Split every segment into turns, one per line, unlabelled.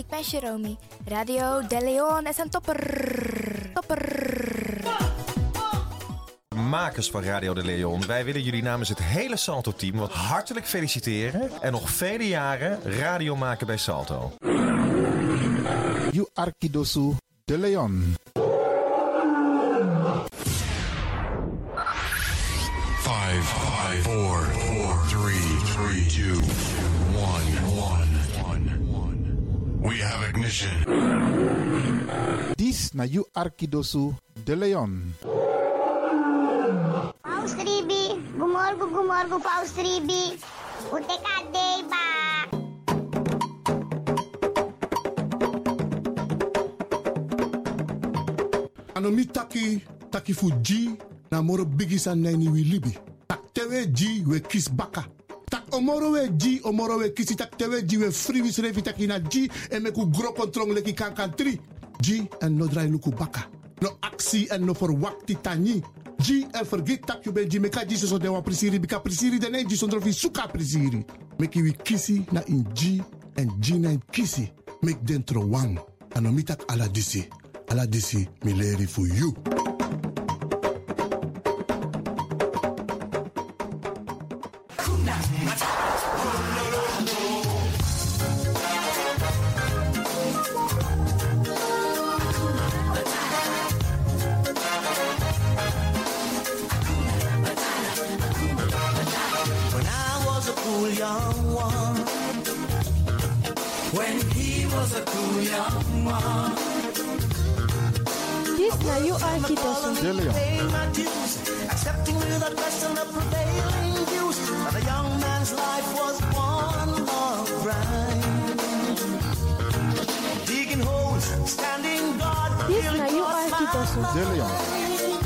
ik ben Jerome. Radio De Leon is een topper. Topper.
Makers van Radio De Leon, wij willen jullie namens het hele Salto-team wat hartelijk feliciteren en nog vele jaren radio maken bij Salto.
You Arkidosu De Leon.
Five, five, four, four, three, three, two. We have ignition.
This na You Arkidosu De Leon.
Paus Ribi, gumorgo gumorgo Paus Ribi. Uteka ba?
Anomi taki taki fuji na moro bigisa nani wi libi. Tak tewe ji we kis baka. Tak omoro we ji omoro we kisi tak tewe ji we free wis refi taki na ji en me ku gro kontrong leki kan kan tri. Ji en no drai luku baka. No aksi en no verwakti tani. Ji en vergeet tak you ben meka ji so de wa prisiri bika prisiri de ne ji sondro fi suka prisiri. Meki wi kisi na in ji en ji na in kisi. Mek dentro wang. Anomi tak ala disi. Ala disi mi leri for you.
Accepting without question the prevailing views. That a young man's life was one long grind. Digging holes, standing guard.
This
feeling
na you
cross my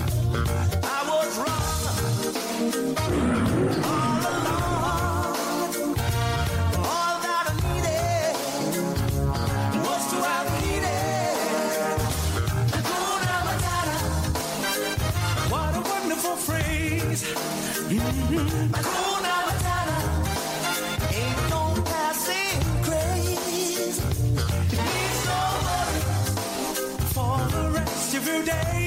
today.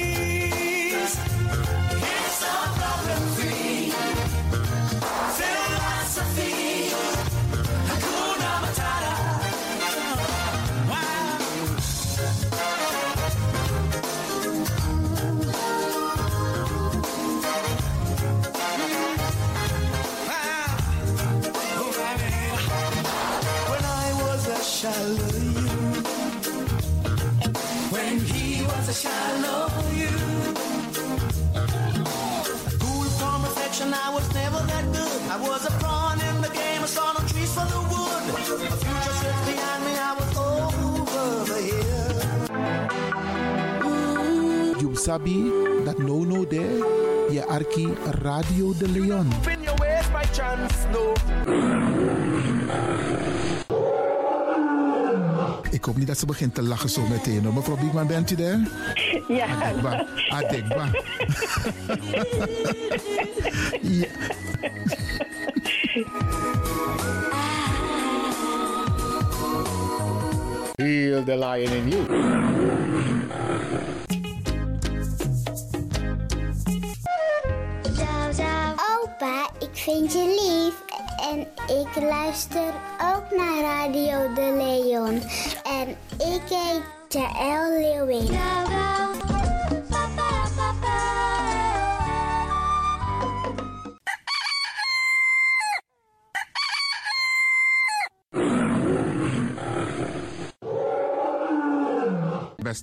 Was never that good. I was a pawn in the game, I saw no trees for the wood. The future slipped behind me, I was over hill.
You sabi that no no there. Je Arki Radio De Leon.
In your ways by chance, no.
Ik hoop niet dat ze begint te lachen zo meteen. Mevrouw Biekman, bent u daar?
Ja,
Adekba. Adekba. ja.
Heal the lion in you.
Opa, ik vind je lief. En ik luister ook naar Radio De Leon. En ik heet Jaël Leeuwin.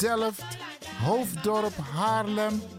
Delft, Hoofddorp, Haarlem,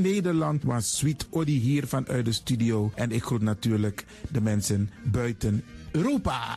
Nederland, maar Sweet Odi hier vanuit de studio. En ik groet natuurlijk de mensen buiten Europa.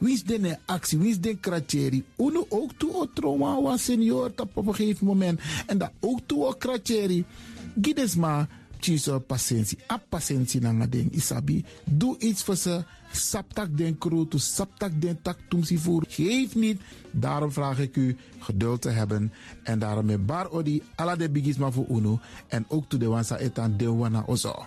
Wie is de actie? Wie is de kratjeri? Uno ook toe o trauma was senior op een gegeven moment. En dat ook toe o kratjeri. Gides maar tjiso patiëntie. A patiëntie na ding isabi. Doe iets voor ze. Saptak den kroto, saptak den tak tumsi voer. Geef niet. Daarom vraag ik u geduld te hebben. En daarom met bar odi ala de bigisma voor uno. En ook toe de wansa etan de wana ozo.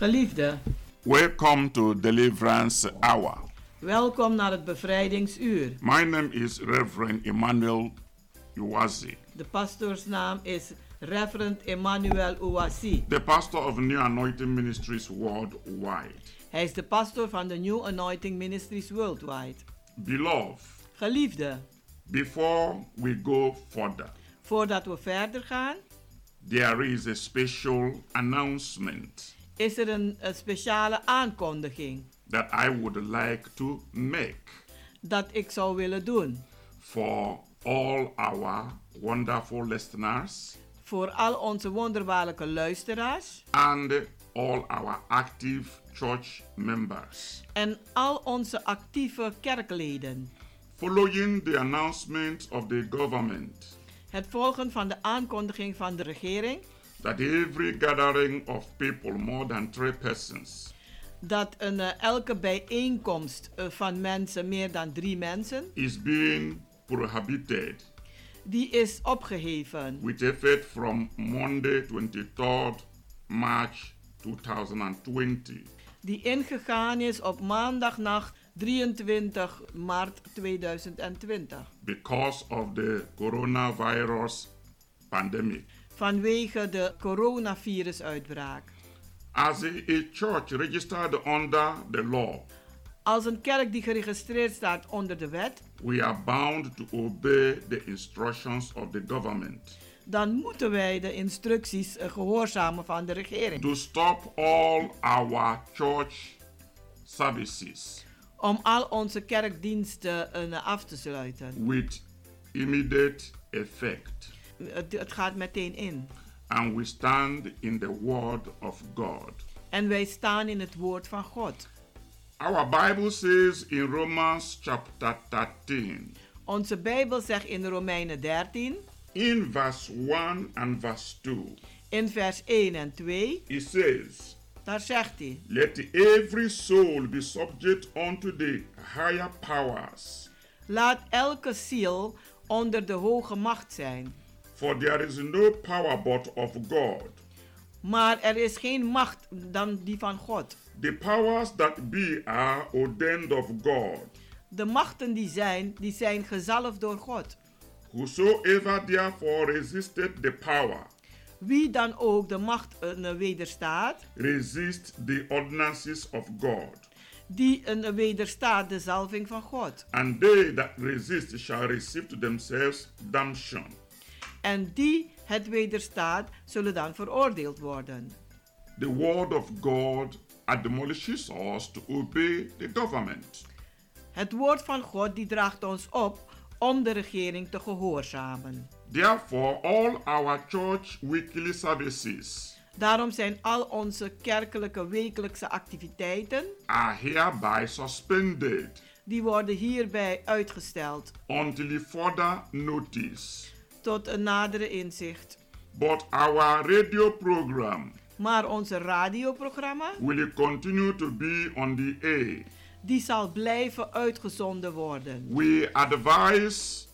Geliefde,
welcome to Deliverance Hour.
welkom naar het bevrijdingsuur.
My name is Reverend Emmanuel Iwazi,
De pastoorsnaam is Reverend Emmanuel Ouassi.
the pastor of New Anointing Ministries worldwide.
Hij is de pastor van de New Anointing Ministries Worldwide.
Beloved,
Geliefde,
before we go further,
voordat we verder gaan,
there is a special announcement
is er een, een speciale aankondiging
that I would like to make
dat ik zou willen doen.
for all our wonderful listeners
Voor al onze wonderbaarlijke luisteraars
and all our active church members.
en al onze actieve kerkleden.
Following the announcement of the government
Het volgen van de aankondiging van de regering
that every gathering of people more than three persons
dat een, eh, elke bijeenkomst eh, van mensen, meer dan drie mensen,
is being prohibited
die is opgeheven.
with effect from Monday 23rd March 2020
Die ingegaan is op maandagnacht 23 maart 2020.
because of the coronavirus pandemic.
Vanwege de coronavirusuitbraak.
As a, church registered under the law,
Als een kerk die geregistreerd staat onder de wet,
we are bound to obey the instructions of the government
dan moeten wij de instructies eh, gehoorzamen van de regering.
to stop all our church services
Om al onze kerkdiensten eh, af te sluiten.
with immediate effect.
Het, het gaat meteen in.
And we stand in the word of God.
En wij staan in het woord van God.
Our Bible says in Romans chapter 13,
Onze Bijbel zegt in Romeinen 13,
in verse 1 and verse 2,
in vers 1 en 2,
it says,
daar zegt hij:
Let every soul be subject unto the higher powers,
Laat elke ziel onder de hoge macht zijn.
For there is no power but of God.
Maar er is geen macht dan die van God.
The powers that be are ordained of God.
De machten die zijn, die zijn gezalfd door God.
Whosoever therefore resisted the power,
Wie dan ook de macht een wederstaat,
resist the ordinances of God.
die een wederstaat de zalving van God.
And they that resist shall receive to themselves damnation.
En die het wederstaat, zullen dan veroordeeld worden.
The word of God admonishes us to obey the government.
Het woord van God die draagt ons op om de regering te gehoorzamen.
Therefore, all our church weekly services
Daarom zijn al onze kerkelijke wekelijkse activiteiten,
are hereby suspended
die worden hierbij uitgesteld
until further notice.
Tot een nadere inzicht.
But our radio program
Maar onze radioprogramma,
will continue to be on the air.
die zal blijven uitgezonden worden.
We advise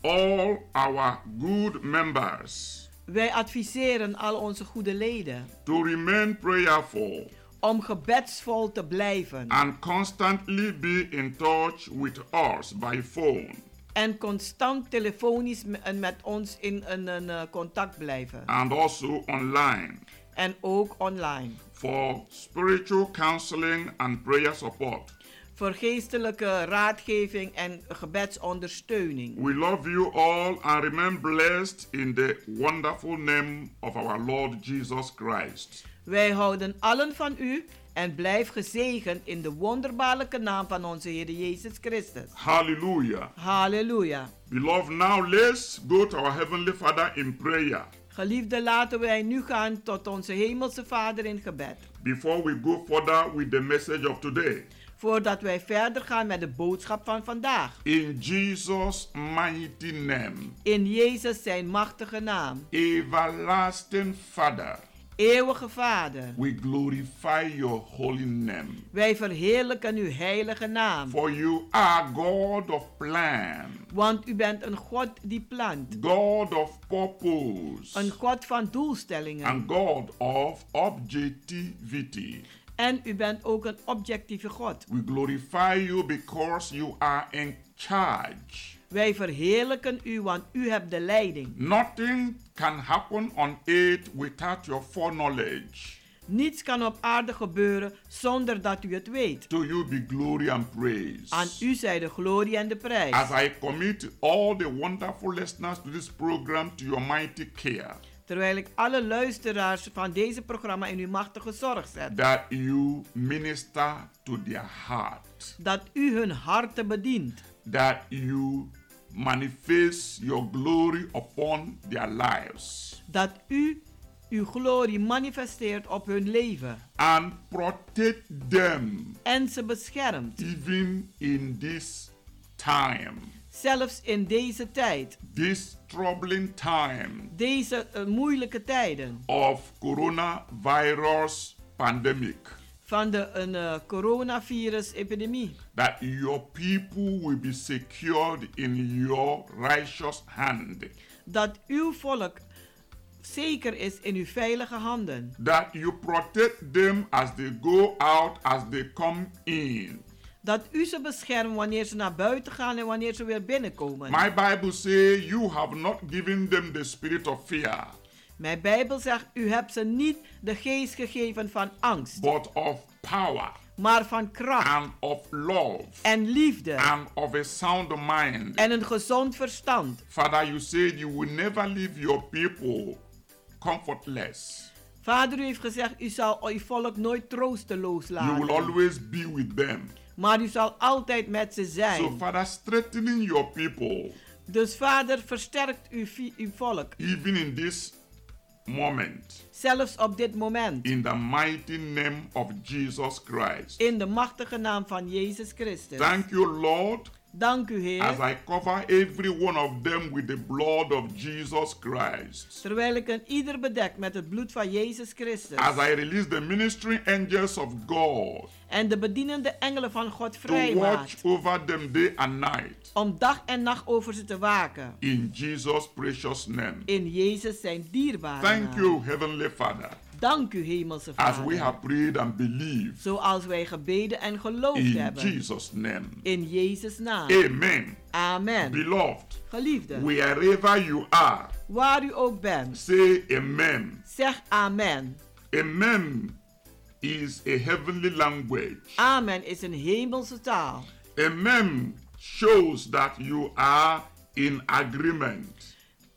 all our good members
Wij adviseren al onze goede leden
to remain prayerful
om gebedsvol te blijven
and constantly be in touch with us by phone
en constant telefonisch met ons in een, een, eh, contact blijven.
and also online
En ook online.
for spiritual counseling and prayer support.
Voor geestelijke raadgeving en gebedsondersteuning.
We love you all and remain blessed in the wonderful name of our Lord Jesus Christ.
Wij houden allen van u en blijf gezegend in de wonderbaarlijke naam van onze Heer Jezus Christus.
Hallelujah.
Halleluja.
Beloved, now let's go to our Heavenly Father in prayer.
Geliefde, laten wij nu gaan tot onze Hemelse Vader in gebed.
before we go further with the message of today.
Voordat wij verder gaan met de boodschap van vandaag.
In Jesus' mighty name,
In Jezus zijn machtige naam.
everlasting Father,
Eeuwige Vader,
we glorify your holy name.
wij verheerlijken uw heilige naam.
For you are God of plan,
Want u bent een God die plant.
God of purpose,
Een God van doelstellingen.
and God of objectivity.
En u bent ook een objectieve God.
We glorify you because you are in charge.
Wij verheerlijken u, want u hebt de leiding.
Nothing can happen on earth without your foreknowledge.
Niets kan op aarde gebeuren zonder dat u het weet.
To you be glory and praise.
Aan u zij de glorie en de prijs.
As I commit all the wonderful listeners to this program to your mighty care,
Terwijl ik alle luisteraars van deze programma in uw machtige zorg zet.
that you minister to their heart,
Dat u hun harten bedient.
that you manifest your glory upon their lives,
Dat u uw glorie manifesteert op hun leven.
and protect them
En ze beschermt.
even in this time,
Zelfs in deze tijd.
this troubling time
Deze eh, moeilijke tijden.
of coronavirus pandemic.
Van de een, eh, coronavirus-epidemie.
that your people will be secured in your righteous hand,
Dat uw volk zeker is in uw veilige handen.
that you protect them as they go out, as they come in.
Dat u ze beschermt wanneer ze naar buiten gaan en wanneer ze weer binnenkomen.
My Bible says you have not given them the spirit of fear,
Mijn Bijbel zegt, u hebt ze niet de geest gegeven van angst,
but of power
maar van kracht
and of love
en liefde
and of a sound mind.
en een gezond verstand.
Father, you said you will never leave your people comfortless.
Vader, u heeft gezegd, u zal uw volk nooit troosteloos
You will
laten.
always be with them.
Maar u zal altijd met ze
So,
zijn.
Father, strengthening your people
Dus Vader, versterkt uw, uw volk.
even in this moment.
Zelfs op dit moment.
In the mighty name of Jesus Christ.
In de machtige naam van Jezus Christus.
Thank you, Lord,
Dank u, Heer.
as I cover every one of them with the blood of Jesus Christ.
Terwijl ik een ieder bedek met het bloed van Jezus Christus.
As I release the ministering angels of God
En de bedienende engelen van God
to
vrijmaakt.
watch over them day and night.
Om dag en nacht over ze te waken.
In Jesus' precious name.
In Jezus zijn dierbare
Thank you, Heavenly Father,
Dank u, Hemelse
as
Vader.
we have prayed and believed.
Zoals wij gebeden en geloofd
In
hebben.
Jesus' name.
In Jezus naam.
Amen.
Amen.
Beloved,
Geliefde.
wherever you are,
Waar u ook bent.
say amen.
Zeg amen.
Amen is a heavenly language.
Amen is een hemelse taal.
Amen shows that you are in agreement.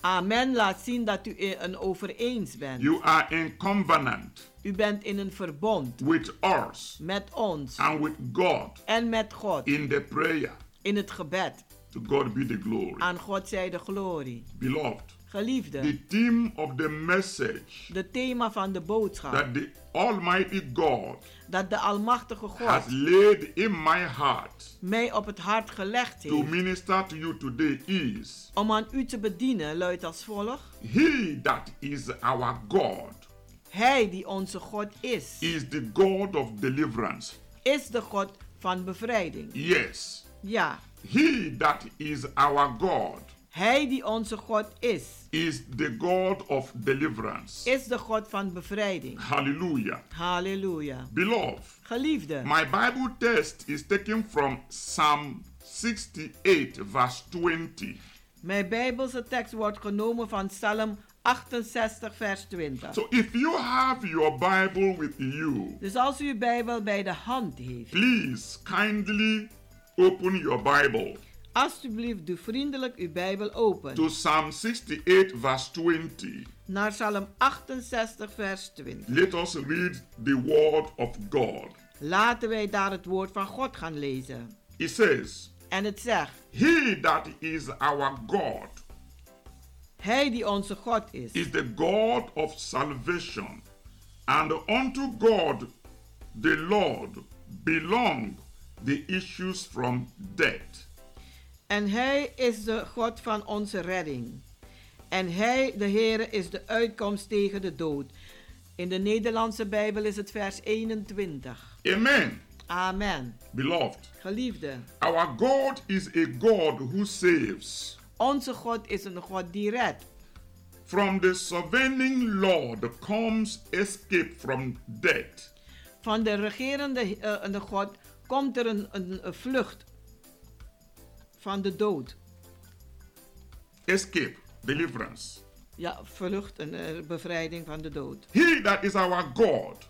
Amen laat zien dat u in een overeens bent.
You are in covenant
U bent in een verbond
with us
met ons
and with God
en met God
in the prayer.
in het gebed.
To God be the glory.
Aan God zij de glorie.
Beloved,
Geliefde,
the theme of the message
de thema van de boodschap
that the Almighty God
dat de Almachtige
has
God
laid in my heart
mij op het hart gelegd
to
heeft
minister to you today is
om aan u te bedienen, luidt als volgt.
He that is our God
Hij die onze God is,
is the God of deliverance.
is de God van bevrijding.
Yes.
Ja,
He that is our God
Hij die onze God is,
is the God of deliverance.
is de God van bevrijding.
Hallelujah.
Halleluja.
Beloved,
Geliefde,
my Bible text is taken from Psalm 68, verse 20.
mijn Bijbelse tekst wordt genomen van Psalm 68, vers 20.
So if you have your Bible with you,
Dus als u uw Bijbel bij de hand heeft,
please kindly open your Bible
alsjeblieft doe vriendelijk uw Bijbel open.
to Psalm 68, verse 20.
Naar Psalm 68, vers 20.
Let us read the word of God.
Laten wij daar het woord van God gaan lezen.
It says,
En het zegt,
He that is our God
Hij die onze God is,
is the God of salvation, and unto God the Lord belong the issues from death.
En hij is de God van onze redding. En hij, de Heere, is de uitkomst tegen de dood. In de Nederlandse Bijbel is het vers 21.
Amen.
Amen.
Beloved,
Geliefde,
our God is a God who saves.
onze God is een God die redt.
From the sovereign Lord comes escape from death.
Van de regerende eh, de God komt er een, een, een vlucht van de dood.
Escape, deliverance.
Ja, vlucht, een eh, bevrijding van de dood.
He that is our God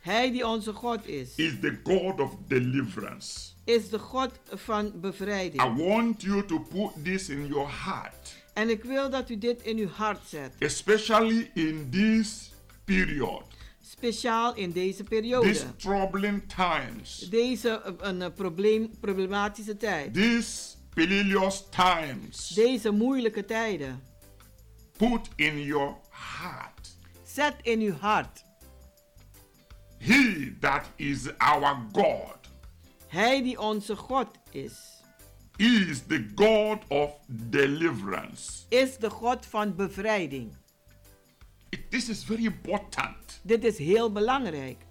Hij die onze God is,
is the God of deliverance.
is de God van
I
bevrijding.
want you to put this in your heart,
En ik wil dat u dit in uw hart zet.
especially in this period,
Speciaal in deze
these
periode.
troubling times,
Deze eh, een, eh, probleem, problematische tijd.
these perilous times.
Deze moeilijke tijden.
Put in your heart,
Zet in uw hart.
He that is our God
Hij die onze God is,
is the God of deliverance.
is de God van bevrijding.
This is very important
Dit is heel belangrijk.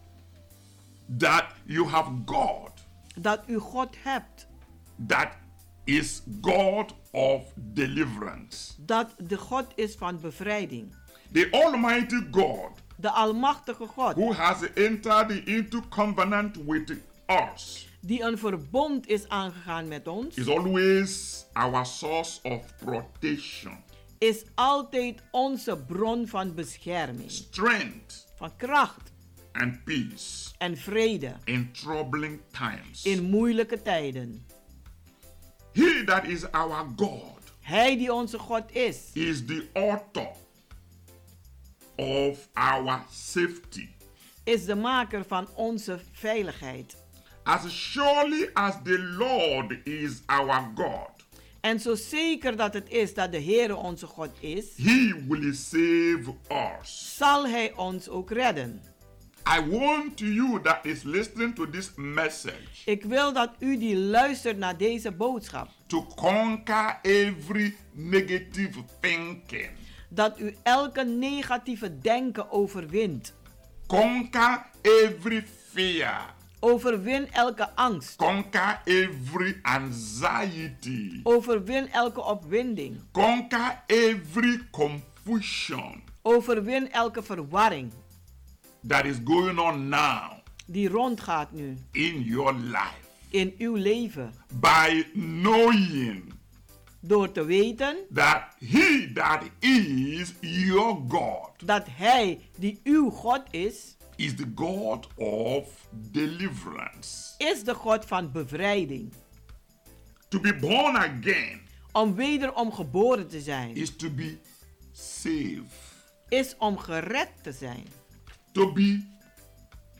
that you have God
Dat u God hebt.
that is God of deliverance.
Dat de God is van bevrijding.
The Almighty God
De Almachtige God.
who has entered into covenant with us
Die een verbond is aangegaan met ons.
is always our source of protection,
Is altijd onze bron van bescherming.
strength,
Van kracht
and peace
en vrede.
in troubling times.
In moeilijke tijden.
He that is our God
Hij die onze God is.
is the author of our safety.
Is de maker van onze veiligheid.
As surely as the Lord is our God,
En zo zeker dat het is dat de Heere onze God is,
He will save us.
zal Hij ons ook redden.
I want you that is listening to this message
Ik wil dat u die luistert naar deze boodschap,
to conquer every negative thinking,
dat u elke negatieve denken overwint.
conquer every fear,
Overwin elke angst.
conquer every anxiety,
Overwin elke opwinding.
conquer every confusion
Overwin elke verwarring
that is going on now
die rondgaat nu
in your life
in uw leven.
by knowing
Door te weten
that He that is your God
dat Hij die uw God is,
is the God of deliverance.
is de God van bevrijding.
To be born again
Om wederom geboren te zijn,
is to be saved.
is om gered te zijn.
To be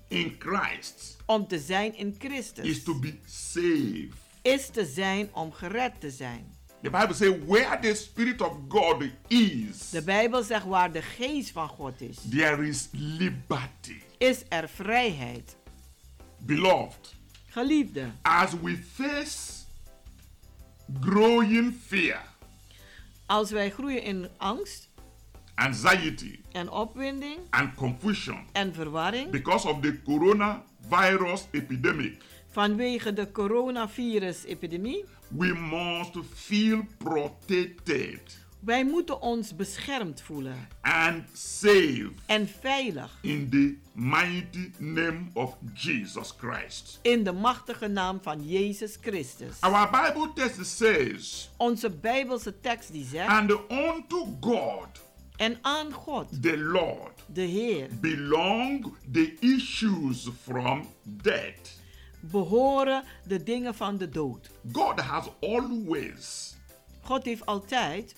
in Christ
Om te zijn in Christus.
is to be saved.
Is te zijn om gered te zijn.
The Bible says, where the Spirit of God is,
De Bijbel zegt waar de geest van God is,
there is liberty.
is er vrijheid.
Beloved,
Geliefde,
as we face growing fear,
als wij groeien in angst
anxiety,
en opwinding
and confusion
en verwarring
because of the coronavirus epidemic,
vanwege de coronavirus-epidemie,
we must feel protected
wij moeten ons beschermd voelen
and safe
en veilig
in the mighty name of Jesus Christ.
in de machtige naam van Jezus Christus.
Our Bible text says,
Onze Bijbelse tekst die zegt,
And unto God,
en aan God,
the Lord,
de Heer,
belong the issues from death.
behoren de dingen van de dood.
God has always
God heeft altijd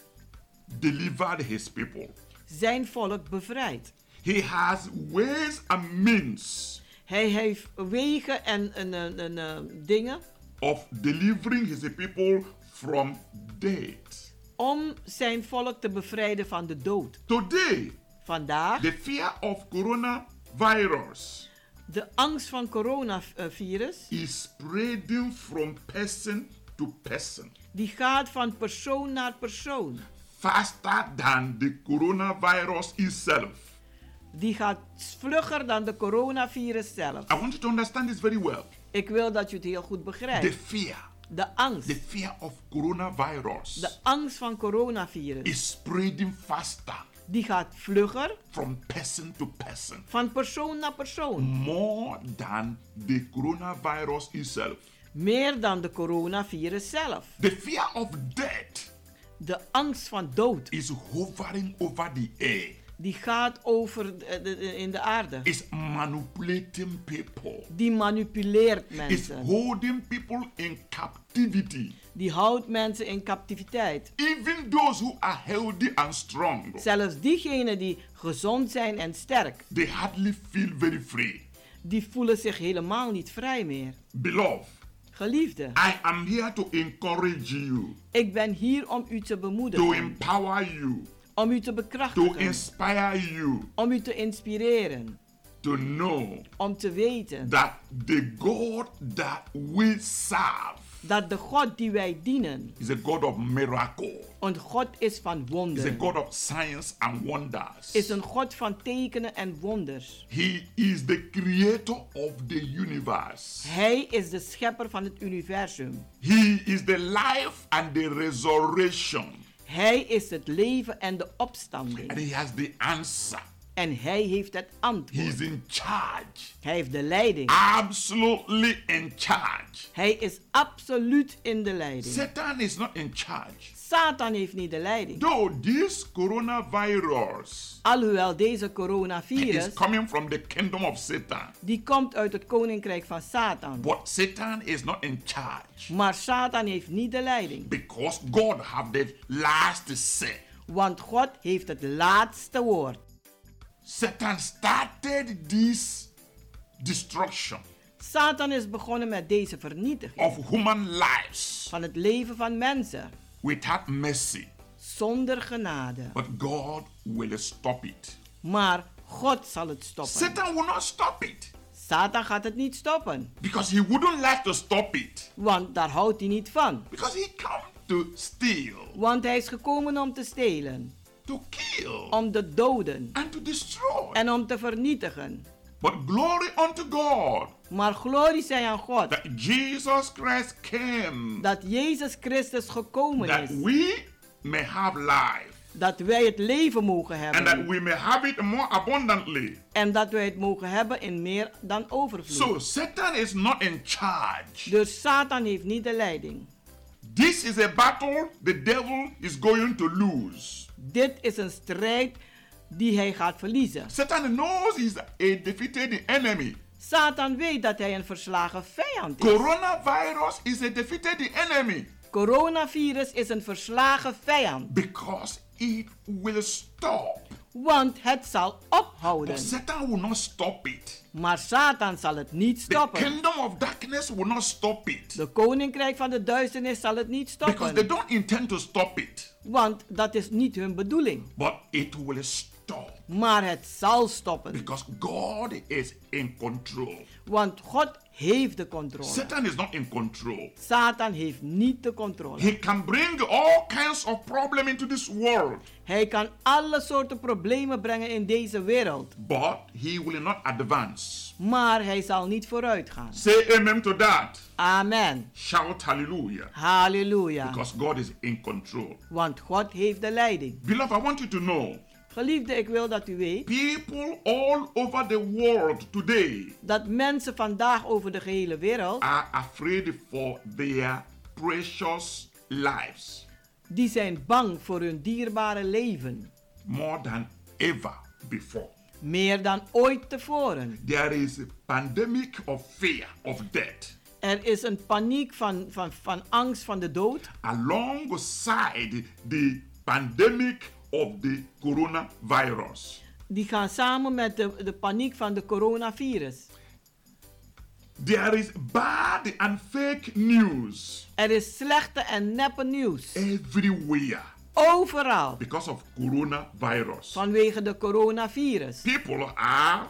delivered his people.
zijn volk bevrijd.
He has ways and means
Hij heeft wegen en, en, en, en, dingen
of delivering his people from death.
Om zijn volk te bevrijden van de dood.
Today,
Vandaag,
the fear of coronavirus
de angst van coronavirus,
is spreading from person to person
die gaat van persoon naar persoon.
faster than the coronavirus itself.
Die gaat vlugger dan de coronavirus zelf.
I want you to understand this very well.
Ik wil dat u het heel goed
The
begrijpt.
fear,
De angst.
the fear of coronavirus
De angst van coronavirus.
is spreading faster
Die gaat vlugger
from person to person,
van persoon naar persoon.
more than the coronavirus itself.
Meer dan de coronavirus zelf.
The fear of death
De angst van dood.
is hovering over the air,
Die gaat over de- de- de- in de aarde.
is manipulating people,
Die manipuleert
is
mensen.
holding people in captivity.
Die houdt mensen in captiviteit.
Even those who are healthy and strong,
Zelfs diegenen die gezond zijn en sterk,
they hardly feel very free.
die voelen zich helemaal niet vrij meer.
Beloved,
Geliefde,
I am here to encourage you,
ik ben hier om u te
to
bemoedigen,
empower you,
om u te
to
bekrachtigen,
inspire you
om u te inspireren,
to know
om te weten
that the God that we serve
dat de God die wij dienen,
is a God of miracle,
een God is van
is a
wonderen,
God of science and wonders.
is een God van tekenen en wonders.
He is the creator of the universe.
Hij is de schepper van het universum.
He is the life and the resurrection.
Hij is het leven en de opstanding.
And he has the answer.
En hij heeft het
He is
antwoord.
in charge.
Hij heeft de leiding.
Absolutely in charge.
Hij is absoluut in de leiding.
Satan is not in charge.
Satan heeft niet de leiding.
Though this coronavirus
Alhoewel deze
is
coronavirus,
coming from the kingdom of Satan,
die komt uit het koninkrijk van Satan.
but Satan is not in charge
Maar Satan heeft niet de leiding.
because God have the last say.
Want God heeft het laatste woord.
Satan started this destruction
Satan is begonnen met deze vernietiging
of human lives
van het leven van mensen
without mercy,
zonder genade.
but God will stop it.
Maar God zal het stoppen.
Satan will not stop it
Satan gaat het niet stoppen.
because he wouldn't like to stop it
Want daar houdt hij niet van.
because he come to steal,
Want hij is gekomen om te stelen,
to kill,
om te doden
and to destroy.
en om te vernietigen.
But glory unto God
Maar glorie zij aan God
that Jesus Christ came
dat Jezus Christus gekomen
that
is.
we may have life
Dat wij het leven mogen
and that
hebben.
we may have it more abundantly.
En dat wij het mogen hebben in meer dan
So
overvloed.
Satan is not in charge.
Dus Satan heeft niet de leiding.
This is a battle the devil is going to lose.
Dit is een strijd die hij gaat verliezen.
Satan knows he's a defeated enemy.
Satan weet dat hij een verslagen vijand is.
Coronavirus is a defeated enemy
Coronavirus is een verslagen vijand.
because it will stop.
Want het zal ophouden.
But Satan will not stop it.
Maar Satan zal het niet
The
stoppen.
kingdom of darkness will not stop it
De koninkrijk van de duisternis zal het niet
because they
stoppen.
don't intend to stop it.
Want dat is niet hun bedoeling.
But it will stop
Maar het zal stoppen.
because God is in control.
Want God heeft de controle.
Satan is not in control.
Satan heeft niet de controle.
He can bring all kinds of problems into this world,
Hij kan alle soorten problemen brengen in deze wereld.
but he will not advance.
Maar hij zal niet vooruit gaan.
Say amen to that.
Amen.
Shout hallelujah.
Halleluja.
Because God is in control.
Want God heeft de leiding.
Beloved, I want you to know
Geliefde, ik wil dat u weet
people all over the world today
dat mensen vandaag over de gehele wereld,
are afraid for their precious lives
die zijn bang voor hun dierbare leven.
more than ever before.
Meer dan ooit tevoren.
There is a pandemic of fear of death
Er is een paniek van, van, van angst van de dood.
alongside the pandemic of the coronavirus.
Die gaan samen met de, de paniek van de coronavirus.
There is bad and fake news
Er is slechte en neppe nieuws.
everywhere
Overal.
because of coronavirus.
Vanwege de coronavirus.
People are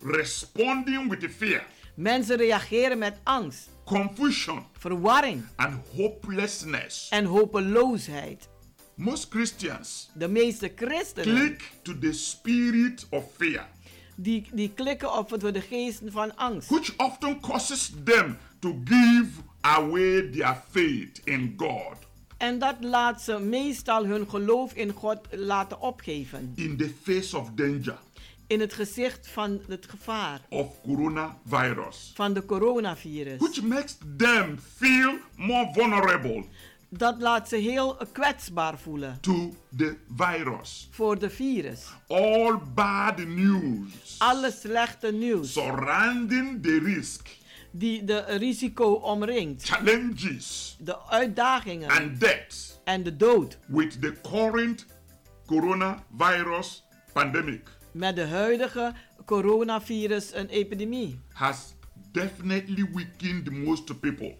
responding with fear,
Mensen reageren met angst,
confusion,
verwarring
and hopelessness.
en hopeloosheid.
Most Christians
De meeste christenen
click to the spirit of fear
die, die klikken op voor de geesten van angst.
which often causes them to give away their faith in God
En dat laat ze meestal hun geloof in God laten opgeven.
in the face of danger
In het gezicht van het gevaar
of coronavirus,
van de coronavirus.
which makes them feel more vulnerable
Dat laat ze heel kwetsbaar voelen
to the virus.
voor de virus.
All bad news
Alle slechte nieuws
surrounding the risk,
die de risico omringt.
challenges,
De uitdagingen
and deaths
en de dood
with the current coronavirus pandemic
met de huidige coronavirus een epidemie.
has definitely weakened most people.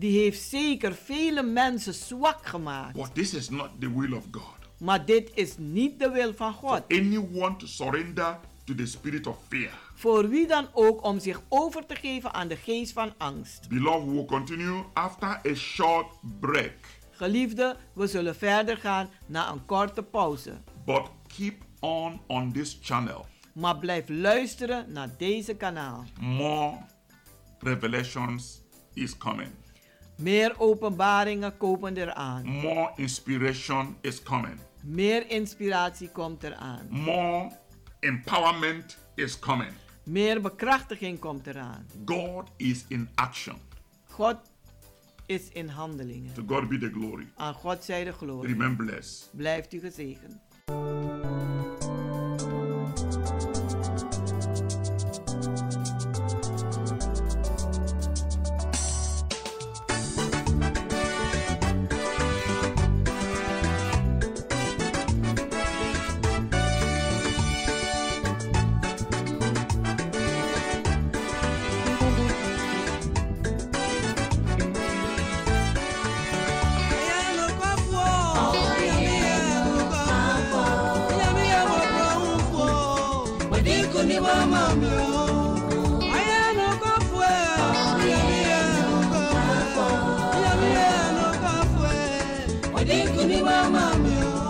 Die heeft zeker vele mensen zwak gemaakt.
But this is not the will of God.
Maar dit is niet de wil van God.
Anyone to surrender to the spirit of fear.
Voor wie dan ook om zich over te geven aan de geest van angst.
Beloved, we will continue after a short break.
Geliefde, we zullen verder gaan na een korte pauze.
But keep on on this channel.
Maar blijf luisteren naar deze kanaal.
More revelations is coming.
Meer openbaringen komen eraan.
More inspiration is coming.
Meer inspiratie komt eraan.
More empowerment is coming.
Meer bekrachtiging komt eraan.
God is in action.
God is in handelingen.
To God be the glory.
Aan God zij de glorie.
Remain blessed.
Blijft u gezegend.
dínkù ní màmá mi o.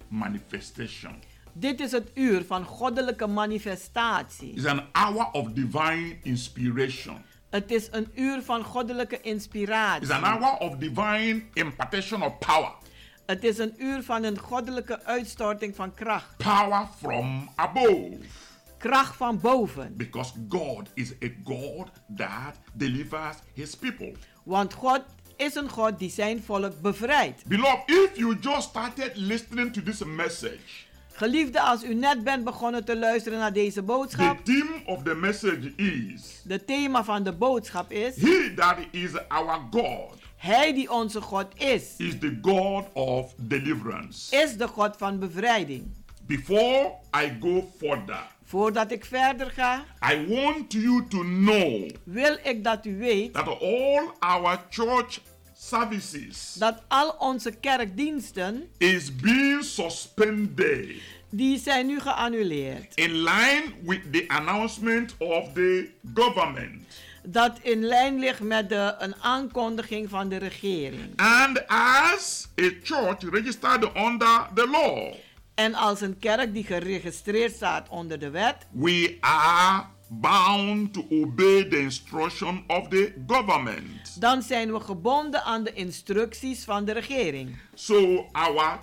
manifestation.
Dit is het uur van goddelijke manifestatie.
It's an hour of divine inspiration.
Het is een uur van goddelijke inspiratie.
It's an hour of divine impartation of power.
Het is een uur van een goddelijke uitstorting van kracht.
Power from above.
Kracht van boven.
Because God is a God that delivers his people.
Want God is een God die zijn volk bevrijdt.
Beloved, if you just started listening to this message,
Geliefde, als u net bent begonnen te luisteren naar deze
the
boodschap,
theme of the message is
de thema van de boodschap is:
He that is our God
Hij die onze God is,
is the God of deliverance.
is de God van bevrijding.
Before I go further,
Voordat ik verder ga,
I want you to know
wil ik dat u weet
that all our church services
dat al onze kerkdiensten,
is being suspended
die zijn nu geannuleerd.
in line with the announcement of the government.
Dat in lijn ligt met de, een aankondiging van de regering.
And as a church registered under the law,
En als een kerk die geregistreerd staat onder de wet,
we are bound to obey the instruction of the government.
dan zijn we gebonden aan de instructies van de regering.
So our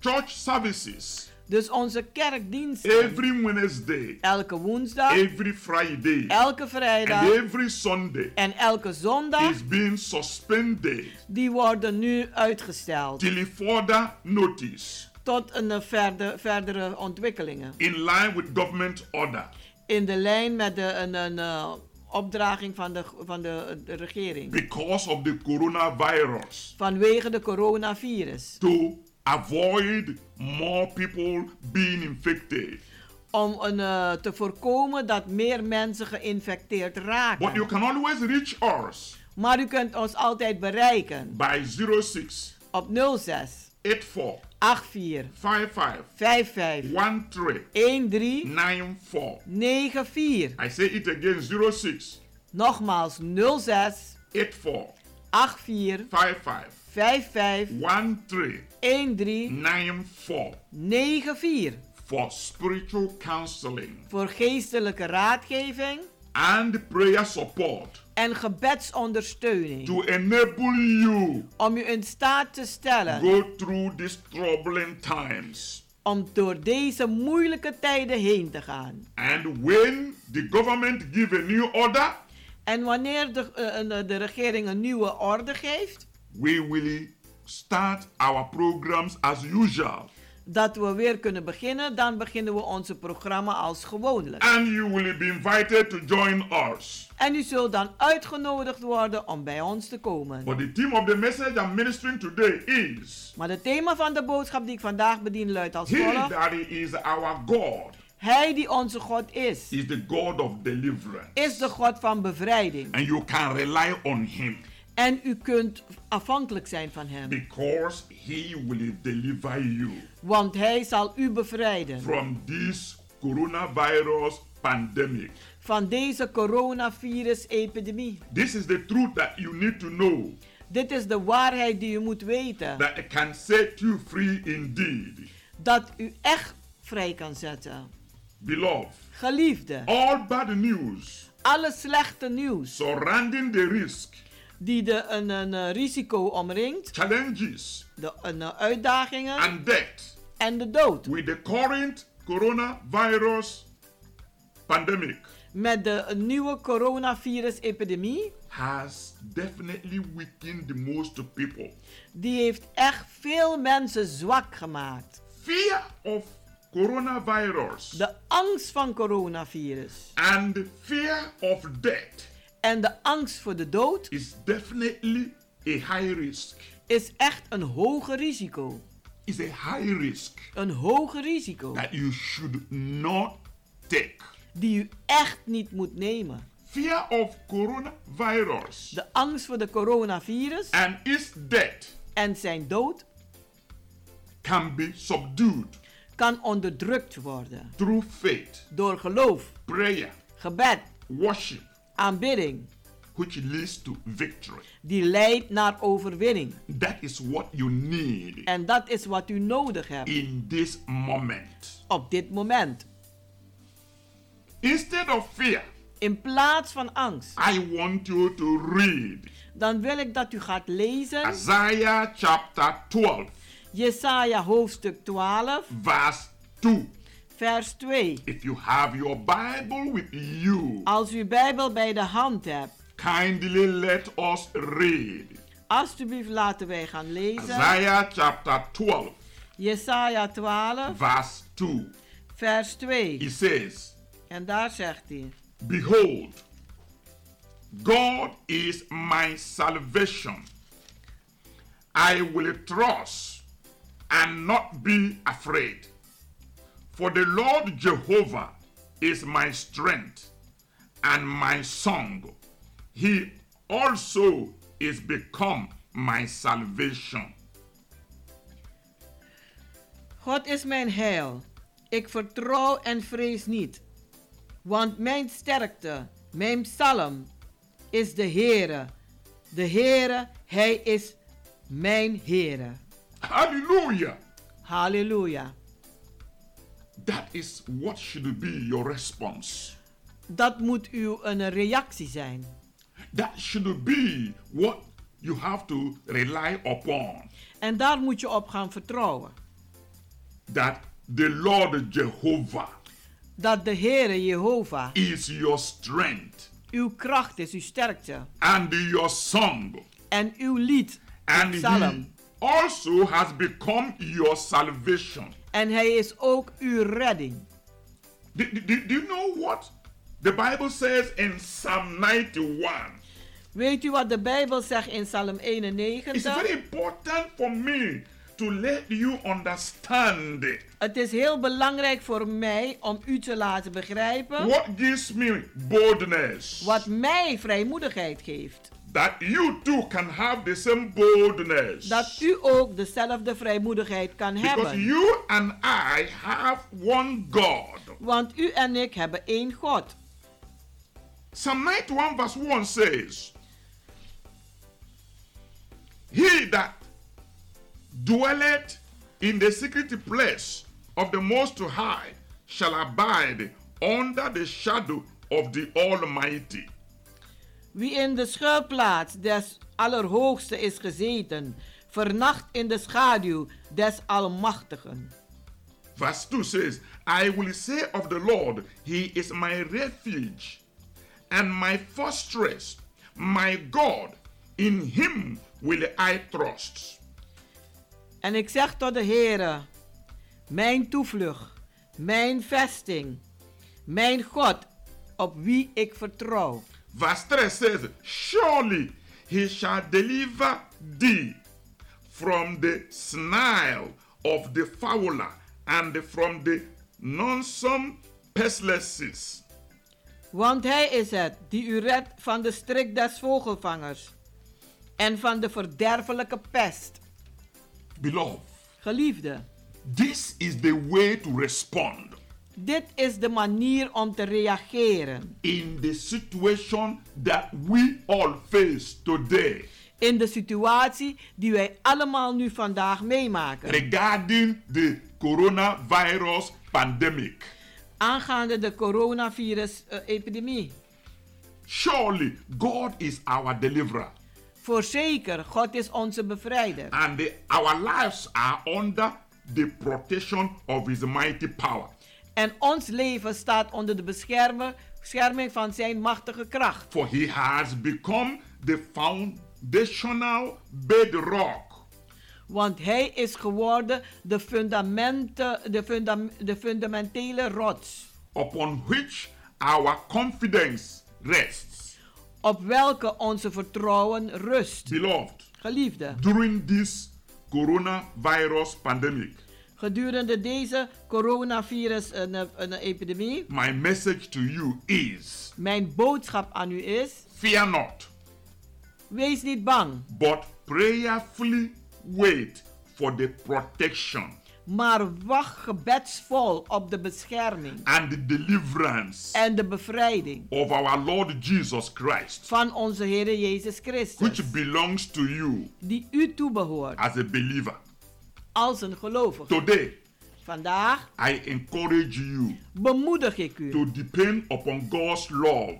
church services
Dus onze kerkdiensten,
every Wednesday,
elke woensdag,
every Friday,
elke vrijdag
and every Sunday
en elke zondag,
is being suspended
die worden nu uitgesteld.
till further notice
Tot een verder, verdere ontwikkelingen.
in line with government order.
In de lijn met de, een, een eh, opdraging van, de, van de, de regering.
because of the coronavirus
Vanwege de coronavirus.
to avoid more people being infected.
Om een, eh, te voorkomen dat meer mensen geïnfecteerd raken.
But you can always reach us
Maar u kunt ons altijd bereiken
by 06
op 06
84
84
55
55
13
13
94.
94.
I say it again 06
Nogmaals 06
84
84
55
55
13
13
94
94.
for spiritual counseling
Voor geestelijke raadgeving.
and prayer support
en gebedsondersteuning.
to enable you
Om u in staat te stellen
go through these troubling times.
om door deze moeilijke tijden heen te gaan.
And when the government give a new order,
En wanneer de, eh, eh, de regering een nieuwe orde geeft,
we will start our programs as usual.
Dat we weer kunnen beginnen, dan beginnen we onze programma als gewoonlijk.
And you will be invited to join us.
En u zult dan uitgenodigd worden om bij ons te komen.
But the theme of the message I'm ministering today is
Maar het thema van de boodschap die ik vandaag bedien luidt als
He
volgt.
that is our God
Hij die onze God is,
is the God of deliverance.
is de God van bevrijding.
And you can rely on Him
En u kunt afhankelijk zijn van Hem.
because He will deliver you
Want Hij zal u bevrijden
from this coronavirus pandemic.
van deze coronavirus-epidemie.
This is the truth that you need to know
Dit is de waarheid die u moet weten.
that it can set you free indeed.
Dat u echt vrij kan zetten.
Beloved,
Geliefde,
all bad news
alle slechte nieuws
surrounding the risk,
die de, een, een eh, risico omringt,
challenges,
de een, eh, uitdagingen.
And death.
En de dood.
with the current coronavirus pandemic.
Met de nieuwe coronavirus-epidemie,
has definitely weakened the most people.
die heeft echt veel mensen zwak gemaakt.
Fear of coronavirus.
De angst van coronavirus.
And the fear of death
en de angst voor de dood
is definitely a high risk.
is echt een hoger risico.
Is a high risk
Een hoger risico
that you should not take.
die u echt niet moet nemen.
Fear of coronavirus
De angst voor de coronavirus
and its death
en zijn dood
can be subdued
kan onderdrukt worden
through faith,
door geloof,
prayer,
gebed,
worship,
aanbidding,
which leads to victory.
die leidt naar overwinning.
That is what you need
En dat is wat u nodig hebt
in this moment.
op dit moment.
Instead of fear,
In plaats van angst.
I want you to read
Dan wil ik dat u gaat lezen.
Isaiah chapter 12,
Jesaja hoofdstuk 12,
verse 2.
Vers 2.
If you have your Bible with you,
Als u Bijbel bij de hand hebt,
kindly let us read.
alsjeblieft laten wij gaan lezen.
Isaiah chapter 12,
Jesaja 12,
verse 2.
vers 2.
It says,
En daar zegt hij:
Behold, God is my salvation. I will trust and not be afraid. For the Lord Jehovah is my strength and my song. He also is become my salvation.
God is mijn heil. Ik vertrouw en vrees niet. Want mijn sterkte, mijn psalm, is de Heere. De Heere, Hij is mijn Heere.
Hallelujah.
Halleluja.
That is what should be your response.
Dat moet uw een reactie zijn.
That should be what you have to rely upon.
En daar moet je op gaan vertrouwen.
That the Lord Jehovah
Dat de Heere Jehovah
is your strength
uw kracht is, uw sterkte.
and your song.
En uw lied,
And
uw
he
psalm.
also has become your salvation.
En hij is ook uw redding.
Do, do- do you know what the Bible says in Psalm 91?
Weet u wat de Bijbel zegt in Psalm
It's
91?
very important for me to let you understand.
Het is heel belangrijk voor mij om u te laten begrijpen
What gives me boldness?
wat mij vrijmoedigheid geeft.
That you too can have the same boldness.
Dat u ook dezelfde vrijmoedigheid kan
Because
hebben.
Because you and I have one God.
Want u en ik hebben één God.
Psalm 91 verse 1 says, He that dwelleth in the secret place of the Most High shall abide under the shadow of the Almighty.
Wie in de schuilplaats des Allerhoogste is gezeten, vernacht in de schaduw des Almachtigen.
Verse 2 says, I will say of the Lord, He is my refuge and my fortress, my God, in Him will I trust.
En ik zeg tot de Heere, mijn toevlucht, mijn vesting, mijn God, op wie ik vertrouw.
Verse 3 says, Surely he shall deliver thee from the snare of the fowler and from the noisome pestilences.
Want hij is het die u redt van de strik des vogelvangers en van de verderfelijke pest.
Beloved,
Geliefde,
this is the way to respond
dit is de manier om te reageren
in the situation that we all face today
in de situatie die wij allemaal nu vandaag meemaken.
regarding the coronavirus pandemic.
Aangaande de coronavirus-epidemie.
Surely God is our deliverer.
Voorzeker, God is onze bevrijder.
and the- our lives are under the protection of his mighty power.
En ons leven staat onder de bescherming van zijn machtige kracht.
For he has become the foundational bedrock
Want hij is geworden de, fundamenten, de, fundam, de fundamentele rots.
upon which our confidence rests.
Op welke onze vertrouwen rust.
Beloved,
Geliefde,
during this coronavirus pandemic,
gedurende deze coronavirus een, een epidemie.
my message to you is
Mijn boodschap aan u is.
fear not,
Wees niet bang.
but prayerfully wait for the protection
Maar wacht gebedsvol op de bescherming.
and the deliverance
En de bevrijding.
of our Lord Jesus Christ.
Van onze Heer Jezus Christus.
which belongs to you
Die u toebehoort.
as a believer.
Als een gelovige.
Today,
Vandaag
I encourage you
bemoedig ik u
to depend upon God's love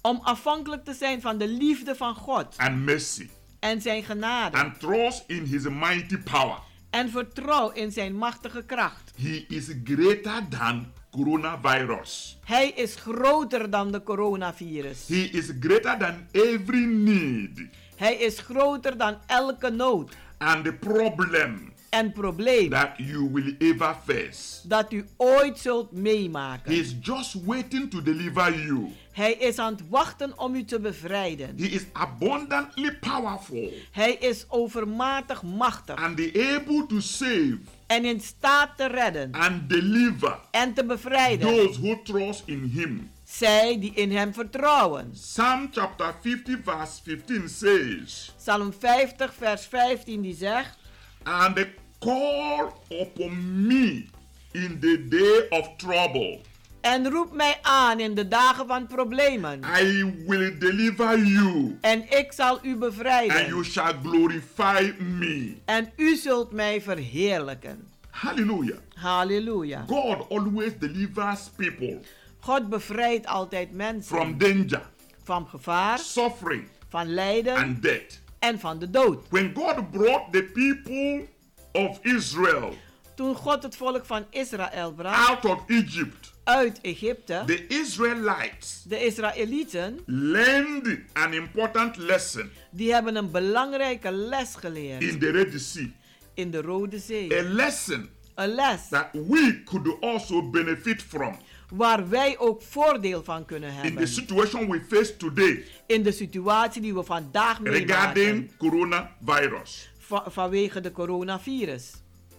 om afhankelijk te zijn van de liefde van God
and mercy
en zijn genade.
and trust in his mighty power.
En vertrouw in zijn machtige kracht.
He is greater than coronavirus.
Hij is groter dan de coronavirus.
He is greater than every need
Hij is groter dan elke nood
and the problem
en probleem
that you will ever face.
dat u ooit zult meemaken.
He is just waiting to deliver you.
Hij is aan het wachten om u te bevrijden.
He is abundantly powerful
Hij is overmatig machtig
and able to save
en in staat te redden
and deliver
en te bevrijden.
those who trust in him.
Zij die in hem vertrouwen.
Psalm chapter 50 verse 15 says,
Psalm 50 vers 15 die zegt.
And call upon me in the day of trouble.
En roep mij aan in de dagen van problemen.
I will deliver you.
En ik zal u
And
bevrijden.
you shall glorify me.
En u zult mij verheerlijken.
Hallelujah.
Halleluja.
God always delivers people
God bevrijdt altijd mensen
from danger,
van gevaar,
suffering,
van lijden
and death.
en van de dood.
When God brought the people of Israel
Toen God het volk van Israël bracht
out of Egypt,
uit Egypte,
the Israelites
de Israëlieten,
learned an important lesson
die hebben een belangrijke les geleerd
in the Red Sea.
in de Rode Zee.
A lesson
Een les
that we could also benefit from
waar wij ook voordeel van kunnen
in the
hebben.
situation we face today
In de situatie die we vandaag meemaken
regarding coronavirus.
Va- vanwege de coronavirus.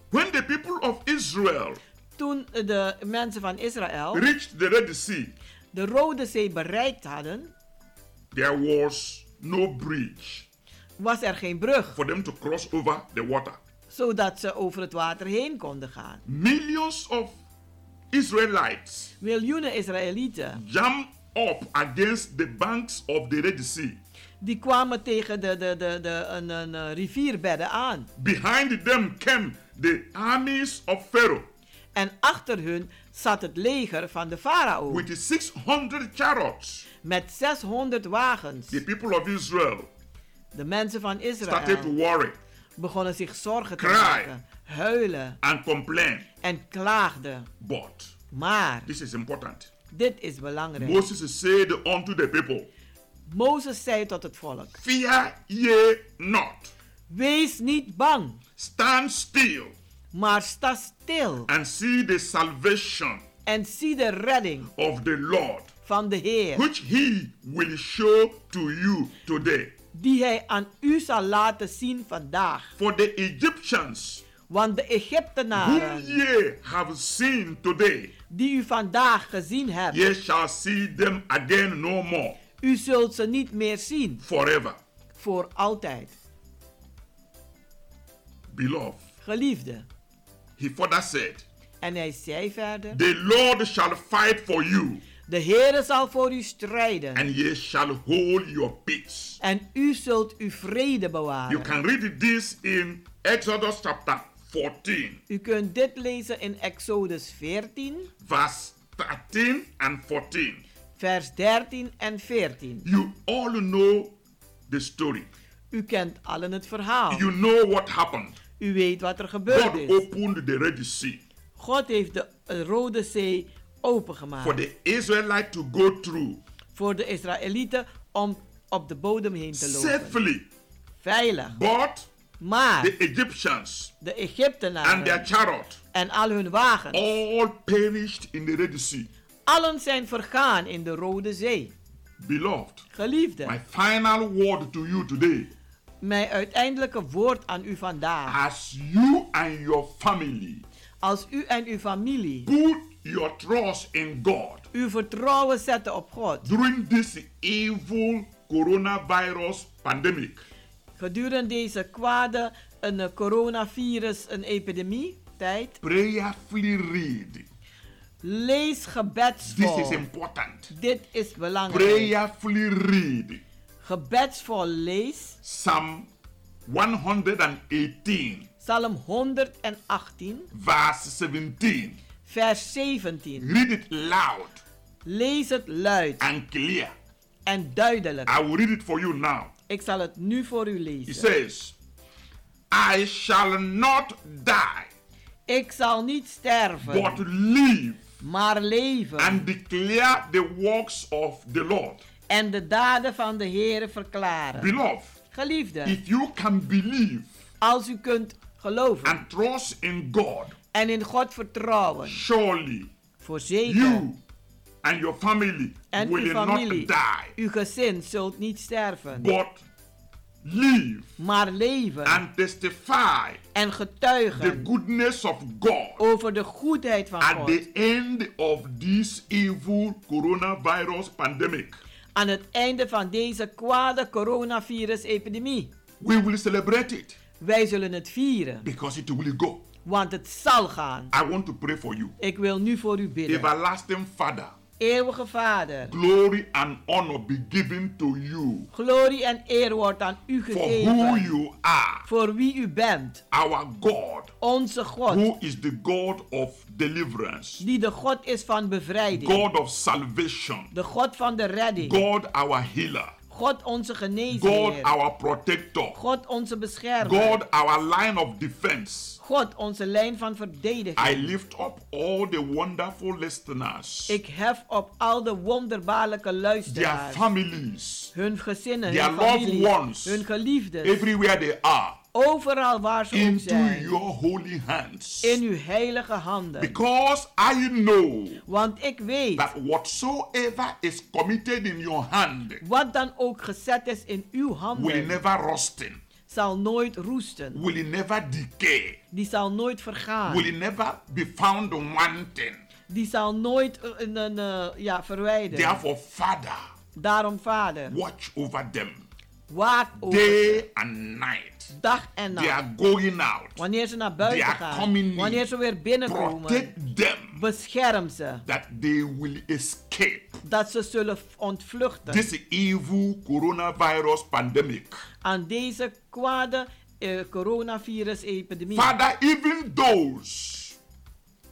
When the people of Israel
Toen de mensen van Israël
reached the Red Sea,
de Rode Zee bereikt hadden,
there was no bridge
was er geen brug,
for them to cross over the water.
zodat ze over het water heen konden gaan.
Millions of Israelites
Miljoenen Israëlieten
jam up against the banks of the Red Sea.
Die kwamen tegen de, de, de, de een, een, eh, rivierbedden aan.
Behind them came the armies of Pharaoh
En achter hun zat het leger van de farao
with 600 chariots.
met 600 wagens.
The people of Israel
De mensen van
started to
Israël
worry
begonnen zich zorgen te
Cry.
maken, huilen
and complain.
en klaagden.
But
Maar
this is important.
dit is belangrijk.
Moses said unto the people,
Mozes zei tot het volk:
Fear ye not,
Wees niet bang,
stand still
maar sta stil
and see the salvation
en zie de redding
of the Lord,
van de Heer,
which he will show to you today.
die Hij aan u zal laten zien vandaag.
For the Egyptians,
Want de
whom
Egyptenaren
ye have seen today,
die u vandaag gezien hebt,
ye shall see them again no more,
u zult ze niet meer zien
forever.
voor altijd.
Beloved,
Geliefde.
he further said,
En hij zei verder:
The Lord shall fight for you,
De Heere zal voor u strijden.
and ye shall hold your peace.
En u zult uw vrede
You
bewaren.
can read this in Exodus chapter 14,
U kunt dit lezen in Exodus 14,
verse 13 and 14.
Vers 13 en 14.
You all know the story.
U kent allen het verhaal.
You know what happened.
U weet wat er gebeurd
God
is.
opened the Red Sea
God heeft de eh, Rode Zee opengemaakt.
for the Israelite to go through
Voor de Israëlieten om op de bodem heen te lopen.
safely.
Veilig.
But
Maar
the Egyptians
de
and their
Egyptenaren
chariot
en al hun wagens,
all perished in the Red Sea.
Allen zijn vergaan in de Rode Zee.
Beloved,
Geliefde,
my final word to you today
mijn uiteindelijke woord aan u vandaag.
as you and your family
Als u en uw familie
put your trust in God
uw vertrouwen zetten op God
during this evil coronavirus pandemic,
gedurende deze kwade een coronavirus, een epidemie tijd,
prayerfully read.
Lees
This
gebedsvol.
is important.
Dit is belangrijk.
Prayerfully read
Gebedsvol lees
Psalm 118,
Psalm 118,
verse 17.
vers 17.
Read it loud
Lees het luid
and clear.
en duidelijk.
I will read it for you now.
Ik zal het nu voor u
It
lezen.
says, I shall not die,
Ik zal niet sterven,
but live
maar leven
and declare the works of the Lord.
en de daden van de Heere verklaren.
Beloved,
Geliefde,
if you can believe
als u kunt geloven
and trust in God,
en in God vertrouwen,
surely
voorzeker,
you and your family
en uw
will
familie,
not die,
uw gezin zult niet sterven,
but live
maar leven
and testify
en
the
getuigen
goodness of God
over de goedheid van
at
God
the end of this evil coronavirus pandemic.
aan het einde van deze kwade coronavirus-epidemie.
We will celebrate it
Wij zullen het vieren,
because it will go.
want het zal gaan.
I want to pray for you.
Ik wil nu voor u bidden.
Everlasting Father,
Eeuwige Vader,
glory and honor be given to you.
Glorie en eer wordt aan u
for who
gegeven.
you are,
Voor wie u bent,
our God,
onze God,
who is the God of deliverance,
die de God is van bevrijding,
God of salvation,
de God van de redding,
God our healer,
God onze
God
geneesheer,
our protector,
God onze beschermer,
God our line of defense.
God onze lijn van
I
verdediging.
lift up all the wonderful listeners,
Ik hef op al de wonderbaarlijke
their
luisteraars,
families,
hun gezinnen,
their
hun
loved ones,
hun geliefden,
everywhere they are,
overal waar ze ook
into
zijn,
your holy hands.
in uw heilige handen.
Because I know
Want ik weet,
that whatsoever is committed in your hand
wat dan ook gezet is in uw
will
handen,
never rusting,
zal nooit roesten.
will never decay,
Die zal nooit vergaan.
will never be found wanting.
Die zal nooit een, een, eh, ja, verwijderen.
Therefore, Father,
Daarom, Vader,
watch over them
waak over
day and night.
dag en
They
nacht.
are going out.
Wanneer ze naar
They
buiten
are
gaan,
coming in.
wanneer ze weer binnenkomen,
Protect them
bescherm ze.
that they will escape
Dat ze zullen ontvluchten
this evil coronavirus pandemic.
aan deze kwade eh, coronavirus-epidemie.
Father, even those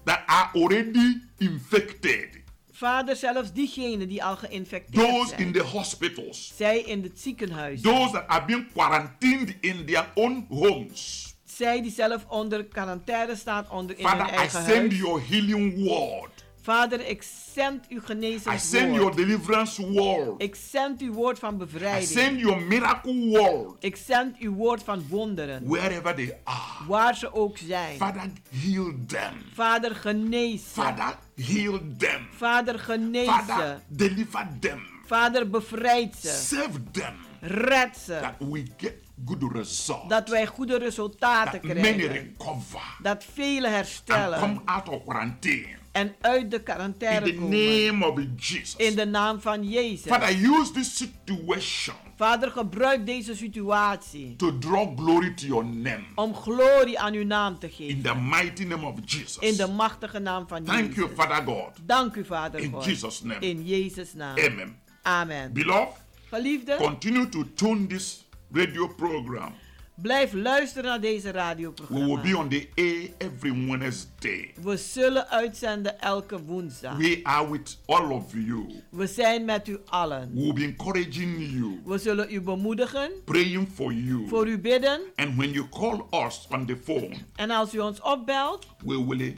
that are already infected,
Vader, zelfs diegenen die al geïnfecteerd
those in
zijn,
the hospitals,
zij in het ziekenhuis,
those that are being quarantined in their own homes.
zij die zelf onder quarantaine staan onder in
Father,
hun
I
eigen
send
huis.
your healing word.
Vader, ik zend uw
I send your deliverance word.
Ik zend uw woord van
I
bevrijding.
send your miracle word
Ik zend uw woord van wonderen.
wherever they are.
Waar ze ook zijn.
Father, heal them.
Vader, genees ze.
Father, heal them.
Vader, genees ze.
Father, deliver them.
Vader, bevrijd ze.
Save them.
Red ze.
That we get good results.
Dat wij goede resultaten
That many
krijgen.
recover
Dat velen
and
herstellen.
come out of quarantine.
En uit de
In
quarantaine
the
komen.
name of Jesus.
In de naam van Jezus.
Father, use this situation
Vader, gebruik deze situatie.
to draw glory to your name.
Om glorie aan uw naam te
In
geven.
the mighty name of Jesus.
In de machtige naam van
Thank
Jezus.
you, Father God.
Dank u, Vader
In
God.
Jesus' name.
In Jezus' naam.
Amen.
Amen.
Beloved,
Geliefde,
continue to tune this radio program.
blijf luisteren naar deze
We will
radioprogramma.
be on the air every Wednesday.
We zullen uitzenden elke woensdag.
We are with all of you.
We zijn met u allen.
We will be encouraging you,
We zullen u bemoedigen,
praying for you.
voor u bidden.
And when you call us on the phone,
En als u ons opbelt,
we will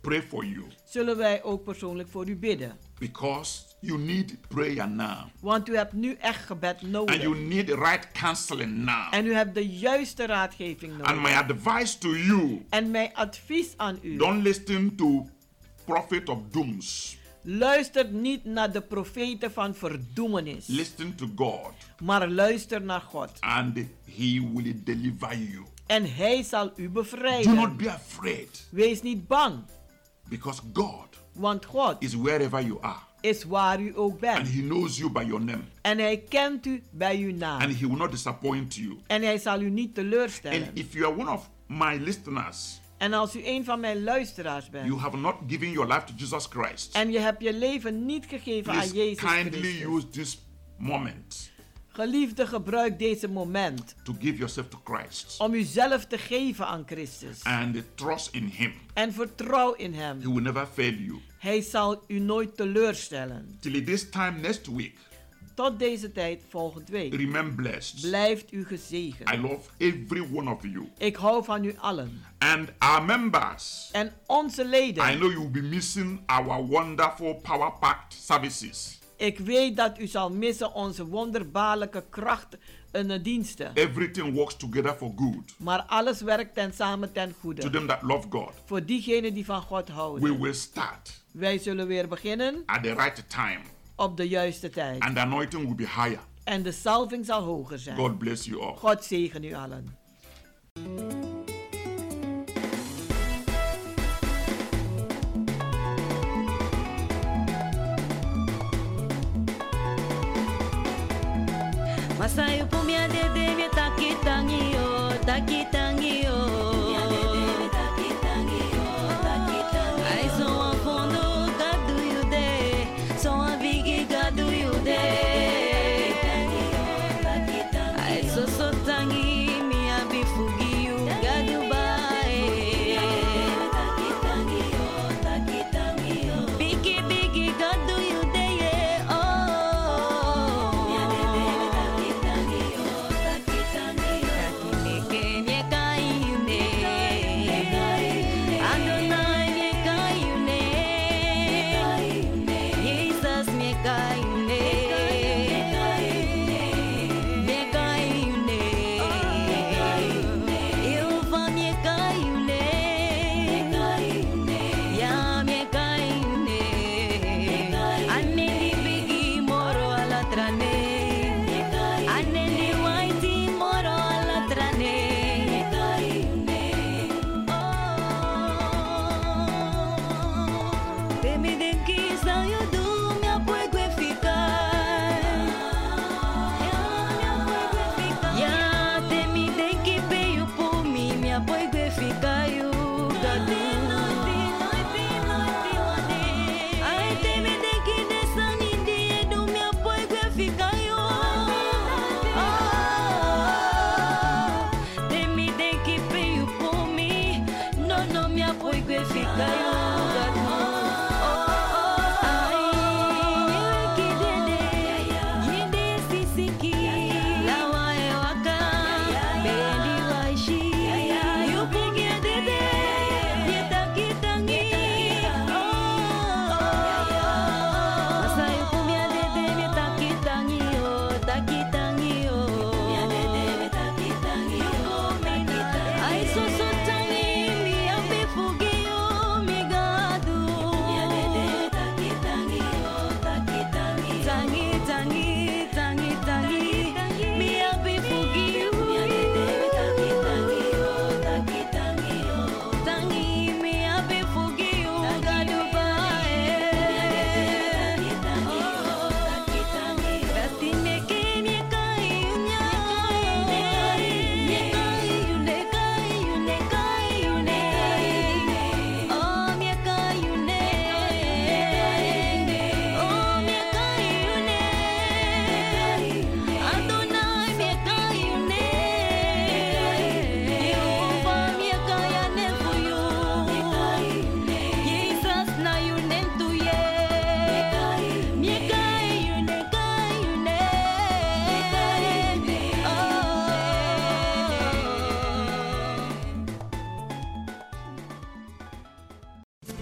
pray for you
zullen wij ook persoonlijk voor u bidden.
because you need prayer now.
Want u hebt nu echt gebed
And
nodig.
you need the right counseling now.
En u hebt de juiste raadgeving
And my
nodig.
advice to you
En mijn advies aan u.
don't listen to prophet of dooms.
Luister niet naar de profeten van verdoemenis.
Listen to God
Maar luister naar God.
and he will deliver you.
En hij zal u
Do
bevrijden.
not be afraid
Wees niet bang.
because God
Want God
is wherever you are
is waar u ook
and
bent.
he knows you by your name
En hij kent u bij uw naam.
and he will not disappoint you.
En hij zal u niet teleurstellen.
And if you are one of my listeners,
En als u een van mijn luisteraars bent.
you have not given your life to Jesus Christ,
En je hebt je leven niet gegeven aan Jezus
kindly
Christus.
use this moment
Geliefde, gebruik deze moment
to give yourself to Christ
om uzelf te geven aan Christus.
and trust in Him.
En vertrouw in Hem.
He will never fail you.
Hij zal u nooit teleurstellen.
Till this time next week,
Tot deze tijd volgende week.
remain blessed.
Blijft u gezegend.
I love every one of you.
Ik hou van u allen.
And our members,
En onze leden.
I know you will be missing our wonderful power packed services.
Ik weet dat u zal missen onze wonderbaarlijke kracht en de diensten.
Everything works together for good.
Maar alles werkt ten samen ten
To
goede.
them that love God,
Voor diegenen die van God
we
houden.
will start
Wij zullen weer beginnen
at the right time,
op de juiste tijd.
and the anointing will be higher.
En de salving zal hoger zijn.
God bless you all.
God zegen u allen.
Masayo pumia dede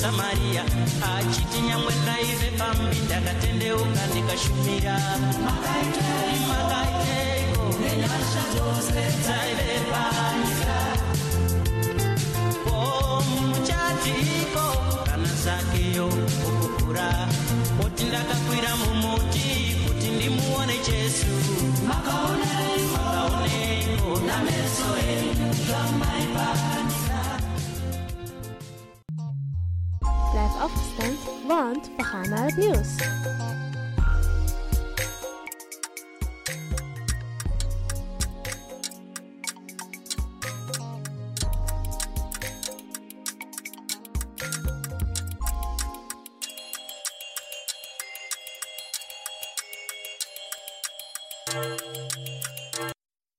Musamariya achiti nyangwe ndaive pambi ndakatendeuka ndikashumira. Makaiteiko nenyasha dzose dzaive panyika. Ko muchatiko kana zakeyo kukukura oti ndakakwira mumuti kuti ndimuone jesu? Makaoneiko nameso enyu zvamaipanika